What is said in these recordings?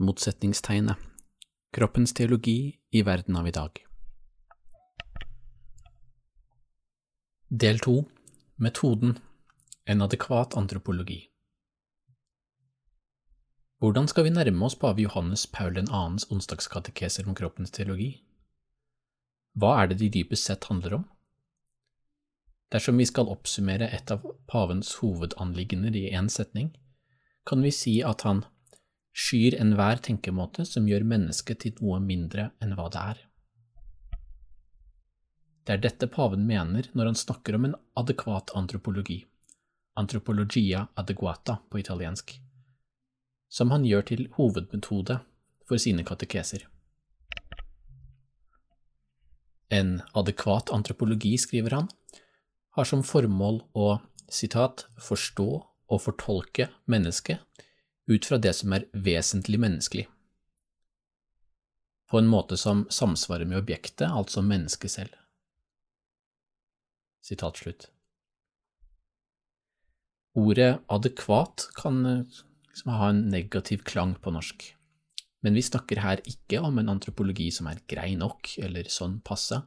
Motsetningstegnet, kroppens teologi i verden av i dag. Del 2, metoden, en adekvat antropologi. Hvordan skal vi nærme oss pave Johannes Paul 2.s onsdagskatekeser om kroppens teologi? Hva er det de dypest sett handler om? Dersom vi skal oppsummere et av pavens hovedanliggender i én setning, kan vi si at han skyr enhver tenkemåte som gjør mennesket til noe mindre enn hva det er. Det er dette paven mener når han snakker om en adekvat antropologi, antropologia adeguata på italiensk som han gjør til hovedmetode for sine katekeser. En adekvat antropologi, skriver han, har som formål å citat, forstå og fortolke mennesket ut fra det som er vesentlig menneskelig, på en måte som samsvarer med objektet, altså mennesket selv. Sitat slutt. Ordet adekvat kan liksom ha en negativ klang på norsk. Men vi snakker her ikke om en antropologi som er grei nok, eller sånn passe.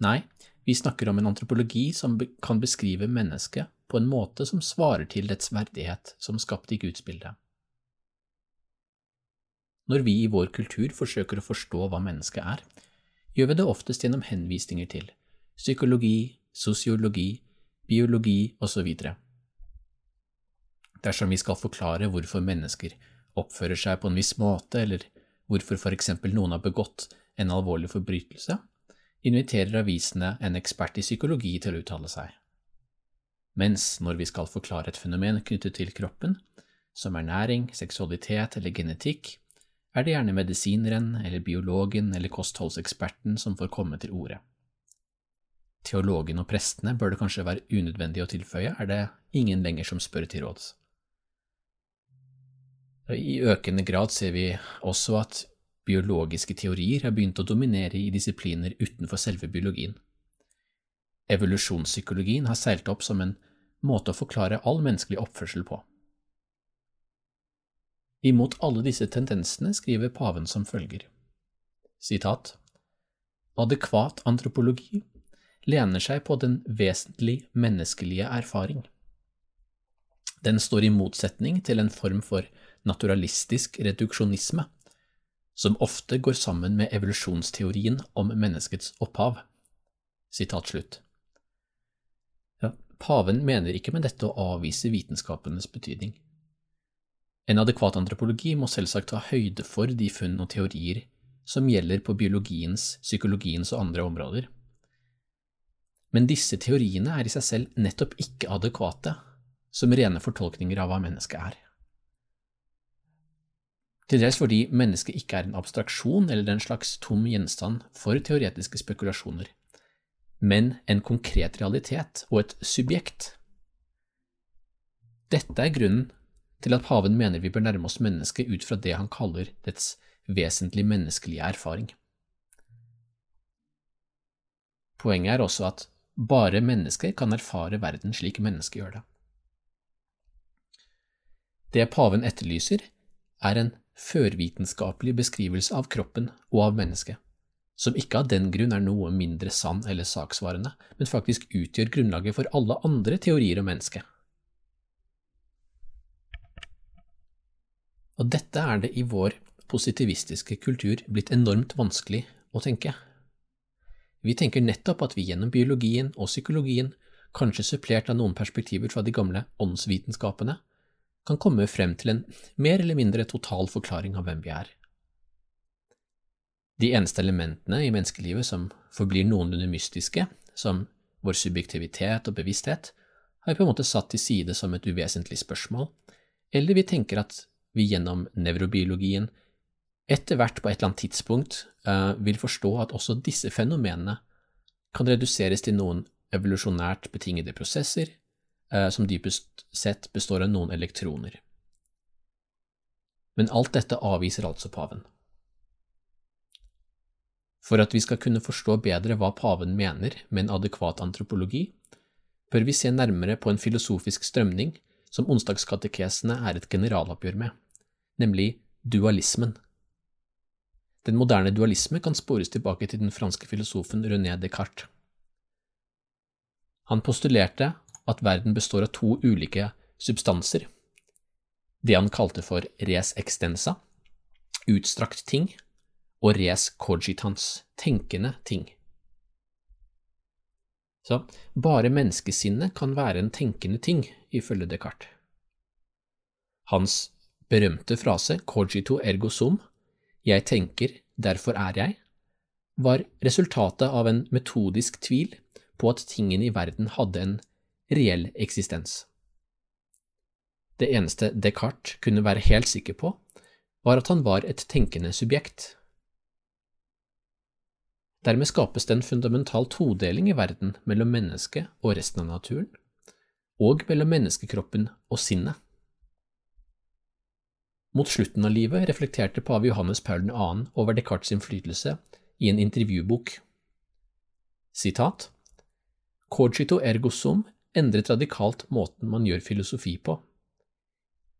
Nei, vi snakker om en antropologi som kan beskrive mennesket på en måte som svarer til dets verdighet som skapt i Guds bilde. Når vi i vår kultur forsøker å forstå hva mennesket er, gjør vi det oftest gjennom henvisninger til psykologi, sosiologi, biologi osv. Dersom vi skal forklare hvorfor mennesker oppfører seg på en viss måte, eller hvorfor for eksempel noen har begått en alvorlig forbrytelse, inviterer avisene en ekspert i psykologi til å uttale seg. Mens når vi skal forklare et fenomen knyttet til kroppen, som ernæring, seksualitet eller genetikk, er det gjerne medisineren eller biologen eller kostholdseksperten som får komme til orde. Teologen og prestene bør det kanskje være unødvendig å tilføye, er det ingen lenger som spør til råds. I økende grad ser vi også at biologiske teorier har begynt å dominere i disipliner utenfor selve biologien. Evolusjonspsykologien har seilt opp som en måte å forklare all menneskelig oppførsel på. Imot alle disse tendensene skriver paven som følger. Sitat Adekvat antropologi lener seg på den vesentlig menneskelige erfaring. Den står i motsetning til en form for naturalistisk reduksjonisme, som ofte går sammen med evolusjonsteorien om menneskets opphav. Sitat slutt. Paven mener ikke med dette å avvise vitenskapenes betydning. En adekvat antropologi må selvsagt ta høyde for de funn og teorier som gjelder på biologiens, psykologiens og andre områder. Men disse teoriene er i seg selv nettopp ikke adekvate som rene fortolkninger av hva mennesket er. Til dels fordi mennesket ikke er en abstraksjon eller en slags tom gjenstand for teoretiske spekulasjoner, men en konkret realitet og et subjekt. Dette er grunnen til at paven mener vi bør nærme oss mennesket ut fra det han kaller dets vesentlig menneskelige erfaring. Poenget er også at bare mennesker kan erfare verden slik mennesket gjør det. Det paven etterlyser, er en førvitenskapelig beskrivelse av kroppen og av mennesket, som ikke av den grunn er noe mindre sann eller saksvarende, men faktisk utgjør grunnlaget for alle andre teorier om mennesket. Og dette er det i vår positivistiske kultur blitt enormt vanskelig å tenke. Vi tenker nettopp at vi gjennom biologien og psykologien, kanskje supplert av noen perspektiver fra de gamle åndsvitenskapene, kan komme frem til en mer eller mindre total forklaring av hvem vi er. De eneste elementene i menneskelivet som forblir noenlunde mystiske, som vår subjektivitet og bevissthet, har vi på en måte satt til side som et uvesentlig spørsmål, eller vi tenker at vi gjennom nevrobiologien etter hvert på et eller annet tidspunkt uh, vil forstå at også disse fenomenene kan reduseres til noen evolusjonært betingede prosesser uh, som dypest sett består av noen elektroner. Men alt dette avviser altså paven. For at vi skal kunne forstå bedre hva paven mener med en adekvat antropologi, bør vi se nærmere på en filosofisk strømning som onsdagskatekesene er et generaloppgjør med, nemlig dualismen. Den moderne dualisme kan spores tilbake til den franske filosofen René Descartes. Han postulerte at verden består av to ulike substanser, det han kalte for res extensa, utstrakt ting, og res cogitans, tenkende ting. Så bare menneskesinnet kan være en tenkende ting, ifølge Descartes. Hans berømte frase cogito ergo sum, jeg tenker, derfor er jeg, var resultatet av en metodisk tvil på at tingene i verden hadde en reell eksistens. Det eneste Descartes kunne være helt sikker på, var at han var et tenkende subjekt. Dermed skapes det en fundamental todeling i verden mellom mennesket og resten av naturen, og mellom menneskekroppen og sinnet. Mot slutten av livet reflekterte pave Johannes Paul 2. over Descartes' innflytelse i en intervjubok. Sitat Cogito ergo sum endret radikalt måten man gjør filosofi på.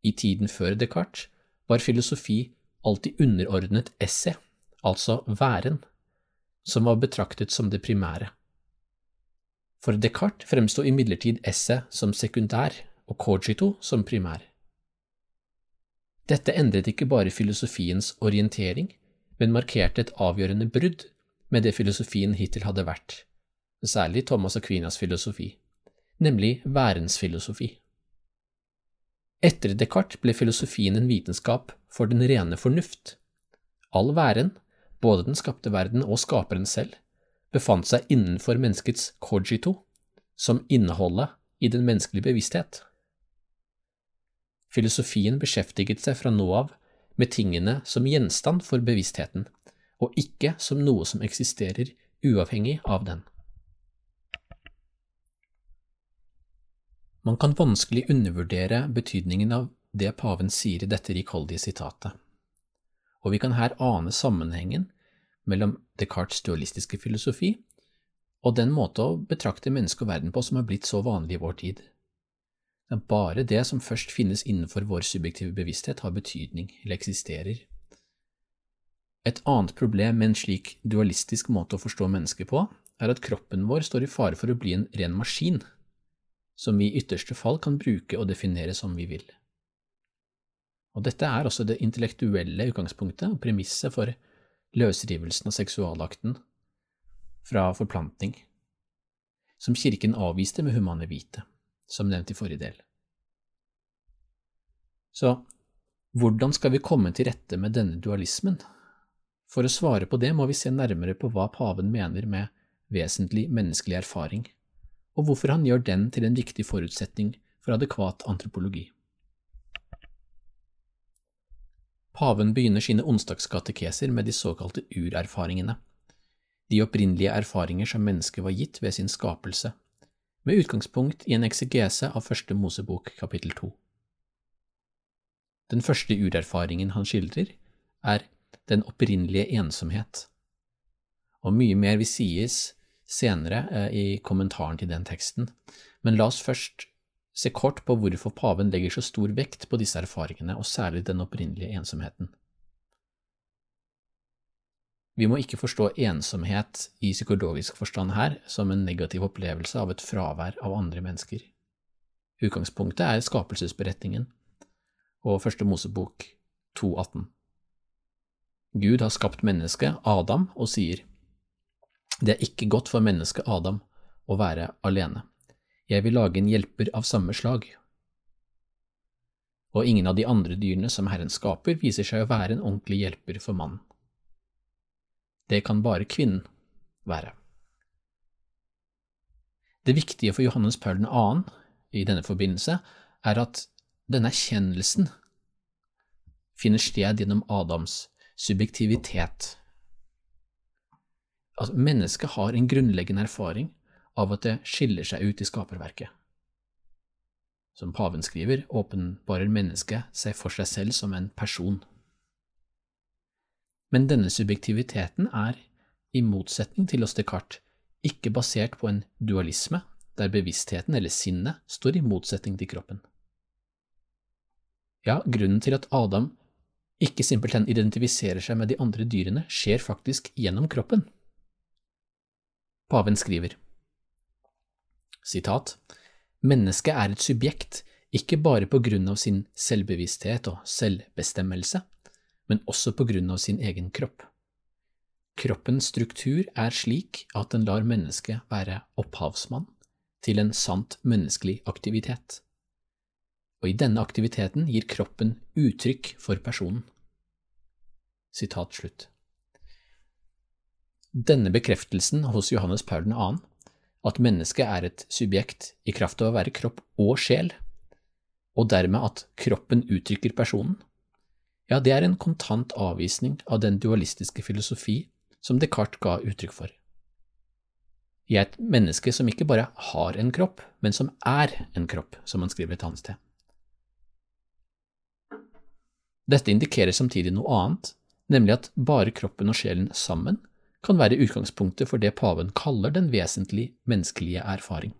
I tiden før Descartes var filosofi alltid underordnet esse, altså væren som var betraktet som det primære. For Descartes fremsto imidlertid esse som sekundær og cogito som primær. Dette endret ikke bare filosofiens orientering, men markerte et avgjørende brudd med det filosofien hittil hadde vært, særlig Thomas Aquinas filosofi, nemlig værens filosofi. Etter Descartes ble filosofien en vitenskap for den rene fornuft. All væren, både den skapte verden og skaperen selv, befant seg innenfor menneskets cogito, som innholdet i den menneskelige bevissthet. Filosofien beskjeftiget seg fra nå av med tingene som gjenstand for bevisstheten, og ikke som noe som eksisterer uavhengig av den. Man kan vanskelig undervurdere betydningen av det paven sier i dette rikholdige sitatet og vi kan her ane sammenhengen mellom Descartes' dualistiske filosofi og den måte å betrakte menneske og verden på som er blitt så vanlig i vår tid. Det er bare det som først finnes innenfor vår subjektive bevissthet, har betydning eller eksisterer. Et annet problem med en slik dualistisk måte å forstå mennesket på, er at kroppen vår står i fare for å bli en ren maskin, som vi i ytterste fall kan bruke og definere som vi vil. Og dette er også det intellektuelle utgangspunktet og premisset for løsrivelsen av seksualakten fra forplantning, som kirken avviste med humane vite, som nevnt i forrige del. Så hvordan skal vi komme til rette med denne dualismen? For å svare på det må vi se nærmere på hva paven mener med vesentlig menneskelig erfaring, og hvorfor han gjør den til en viktig forutsetning for adekvat antropologi. Paven begynner sine onsdagskatekeser med de såkalte urerfaringene, de opprinnelige erfaringer som mennesket var gitt ved sin skapelse, med utgangspunkt i en eksegese av første Mosebok kapittel to. Den første urerfaringen han skildrer, er den opprinnelige ensomhet, og mye mer vil sies senere eh, i kommentaren til den teksten, men la oss først se kort på hvorfor paven legger så stor vekt på disse erfaringene, og særlig den opprinnelige ensomheten. Vi må ikke forstå ensomhet i psykologisk forstand her som en negativ opplevelse av et fravær av andre mennesker. Utgangspunktet er skapelsesberetningen og Første Mosebok 2,18. Gud har skapt mennesket, Adam, og sier, Det er ikke godt for mennesket Adam å være alene. Jeg vil lage en hjelper av samme slag. Og ingen av de andre dyrene som Herren skaper, viser seg å være en ordentlig hjelper for mannen. Det kan bare kvinnen være. Det viktige for Johannes Paul 2. i denne forbindelse er at denne erkjennelsen finner sted gjennom Adams subjektivitet. Altså, mennesket har en grunnleggende erfaring av at det skiller seg ut i skaperverket. Som paven skriver, åpenbarer mennesket seg for seg selv som en person. Men denne subjektiviteten er, i motsetning til hos Descartes, ikke basert på en dualisme, der bevisstheten eller sinnet står i motsetning til kroppen. Ja, grunnen til at Adam ikke simpelthen identifiserer seg med de andre dyrene, skjer faktisk gjennom kroppen. Paven skriver, sitat, Mennesket er et subjekt ikke bare på grunn av sin selvbevissthet og selvbestemmelse, men også på grunn av sin egen kropp. Kroppens struktur er slik at den lar mennesket være opphavsmann til en sant menneskelig aktivitet, og i denne aktiviteten gir kroppen uttrykk for personen. Sitat slutt. Denne bekreftelsen hos Johannes Paul 2., at mennesket er et subjekt i kraft av å være kropp og sjel, og dermed at kroppen uttrykker personen, ja, det er en kontant avvisning av den dualistiske filosofi som Descartes ga uttrykk for. Jeg er et menneske som ikke bare har en kropp, men som er en kropp, som han skriver et annet sted. Dette indikerer samtidig noe annet, nemlig at bare kroppen og sjelen sammen kan være utgangspunktet for det paven kaller den vesentlige menneskelige erfaring.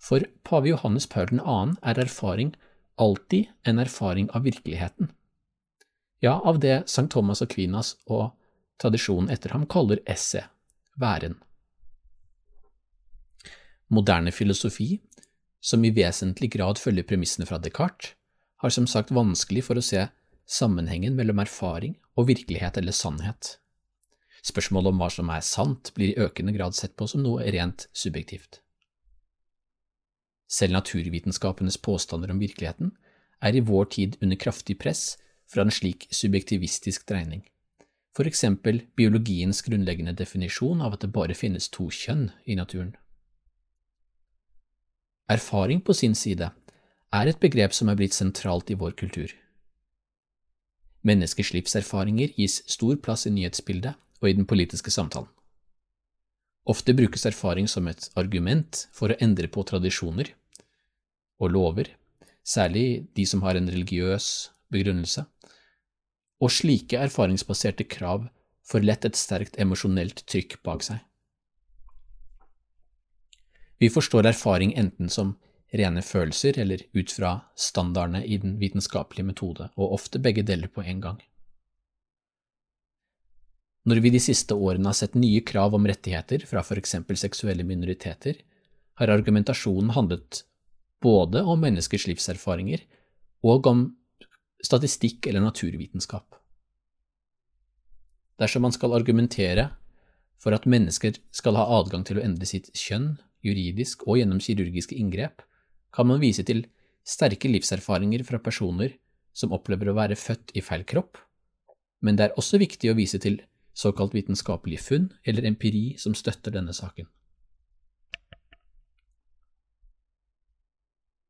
For pave Johannes Paul 2. er erfaring alltid en erfaring av virkeligheten, ja, av det St. Thomas og Kvinas og tradisjonen etter ham kaller esse, væren. Moderne filosofi, som i vesentlig grad følger premissene fra Descartes, har som sagt vanskelig for å se sammenhengen mellom erfaring og virkelighet eller sannhet. Spørsmålet om hva som er sant, blir i økende grad sett på som noe rent subjektivt. Selv naturvitenskapenes påstander om virkeligheten er i vår tid under kraftig press fra en slik subjektivistisk dreining, for eksempel biologiens grunnleggende definisjon av at det bare finnes to kjønn i naturen. Erfaring på sin side er et begrep som er blitt sentralt i vår kultur. Menneskers livserfaringer gis stor plass i nyhetsbildet og i den politiske samtalen. Ofte brukes erfaring som et argument for å endre på tradisjoner og lover, særlig de som har en religiøs begrunnelse, og slike erfaringsbaserte krav får lett et sterkt emosjonelt trykk bak seg. Vi forstår erfaring enten som rene følelser eller ut fra standardene i den vitenskapelige metode, og ofte begge deler på en gang. Når vi de siste årene har sett nye krav om rettigheter fra for eksempel seksuelle minoriteter, har argumentasjonen handlet både om menneskers livserfaringer og om statistikk eller naturvitenskap. Dersom man skal argumentere for at mennesker skal ha adgang til å endre sitt kjønn, juridisk og gjennom kirurgiske inngrep, kan man vise til sterke livserfaringer fra personer som opplever å være født i feil kropp, men det er også viktig å vise til såkalt vitenskapelige funn eller empiri som støtter denne saken.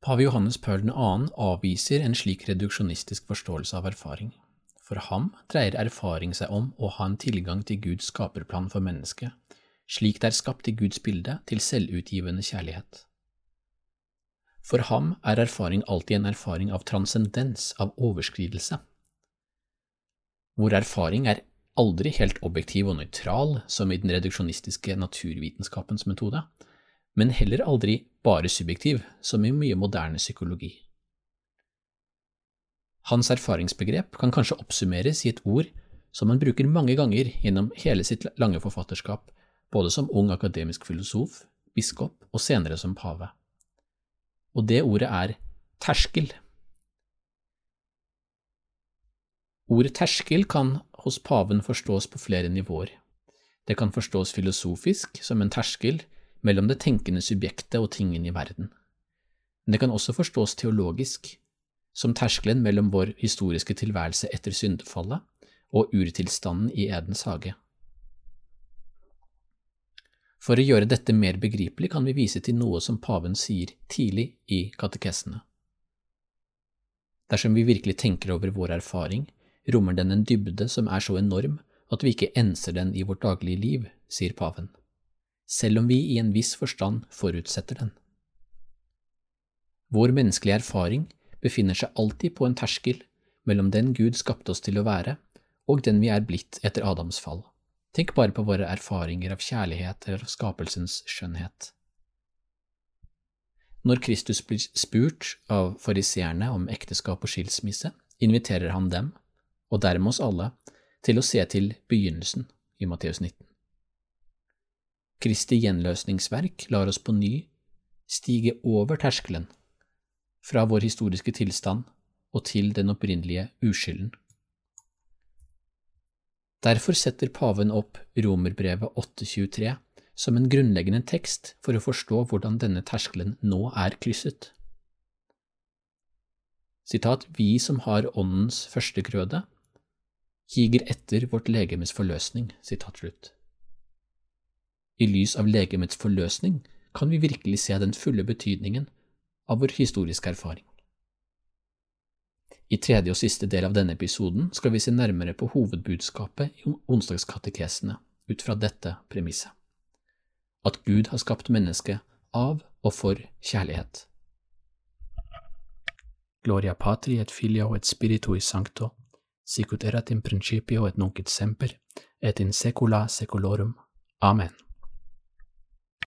Pave Johannes Paul 2. avviser en slik reduksjonistisk forståelse av erfaring. For ham dreier erfaring seg om å ha en tilgang til Guds skaperplan for mennesket, slik det er skapt i Guds bilde til selvutgivende kjærlighet. For ham er erfaring alltid en erfaring av transcendens, av overskridelse, hvor erfaring er aldri helt objektiv og nøytral, som i den reduksjonistiske naturvitenskapens metode, men heller aldri bare subjektiv, som i mye moderne psykologi. Hans erfaringsbegrep kan kanskje oppsummeres i et ord som han bruker mange ganger gjennom hele sitt lange forfatterskap, både som ung akademisk filosof, biskop og senere som pave og det ordet er terskel. Ordet terskel kan hos paven forstås på flere nivåer. Det kan forstås filosofisk, som en terskel mellom det tenkende subjektet og tingene i verden. Men det kan også forstås teologisk, som terskelen mellom vår historiske tilværelse etter syndefallet og urtilstanden i Edens hage. For å gjøre dette mer begripelig kan vi vise til noe som paven sier tidlig i katekesene. Dersom vi virkelig tenker over vår erfaring, rommer den en dybde som er så enorm at vi ikke enser den i vårt daglige liv, sier paven, selv om vi i en viss forstand forutsetter den. Vår menneskelige erfaring befinner seg alltid på en terskel mellom den Gud skapte oss til å være, og den vi er blitt etter Adams fall. Tenk bare på våre erfaringer av kjærlighet eller skapelsens skjønnhet. Når Kristus blir spurt av fariseerne om ekteskap og skilsmisse, inviterer han dem, og dermed oss alle, til å se til begynnelsen i Matteus 19. Kristi gjenløsningsverk lar oss på ny stige over terskelen fra vår historiske tilstand og til den opprinnelige uskylden. Derfor setter paven opp Romerbrevet 823 som en grunnleggende tekst for å forstå hvordan denne terskelen nå er krysset. Sitat, Vi som har Åndens første grøde, higer etter vårt legemes forløsning. Sitat slutt. I lys av legemets forløsning kan vi virkelig se den fulle betydningen av vår historiske erfaring. I tredje og siste del av denne episoden skal vi se nærmere på hovedbudskapet i onsdagskatekesene ut fra dette premisset at Gud har skapt mennesket av og for kjærlighet. Gloria patri et filio et spiritui sancto, sicut erat in principio et nunc et semper, et in secula seculorum. Amen.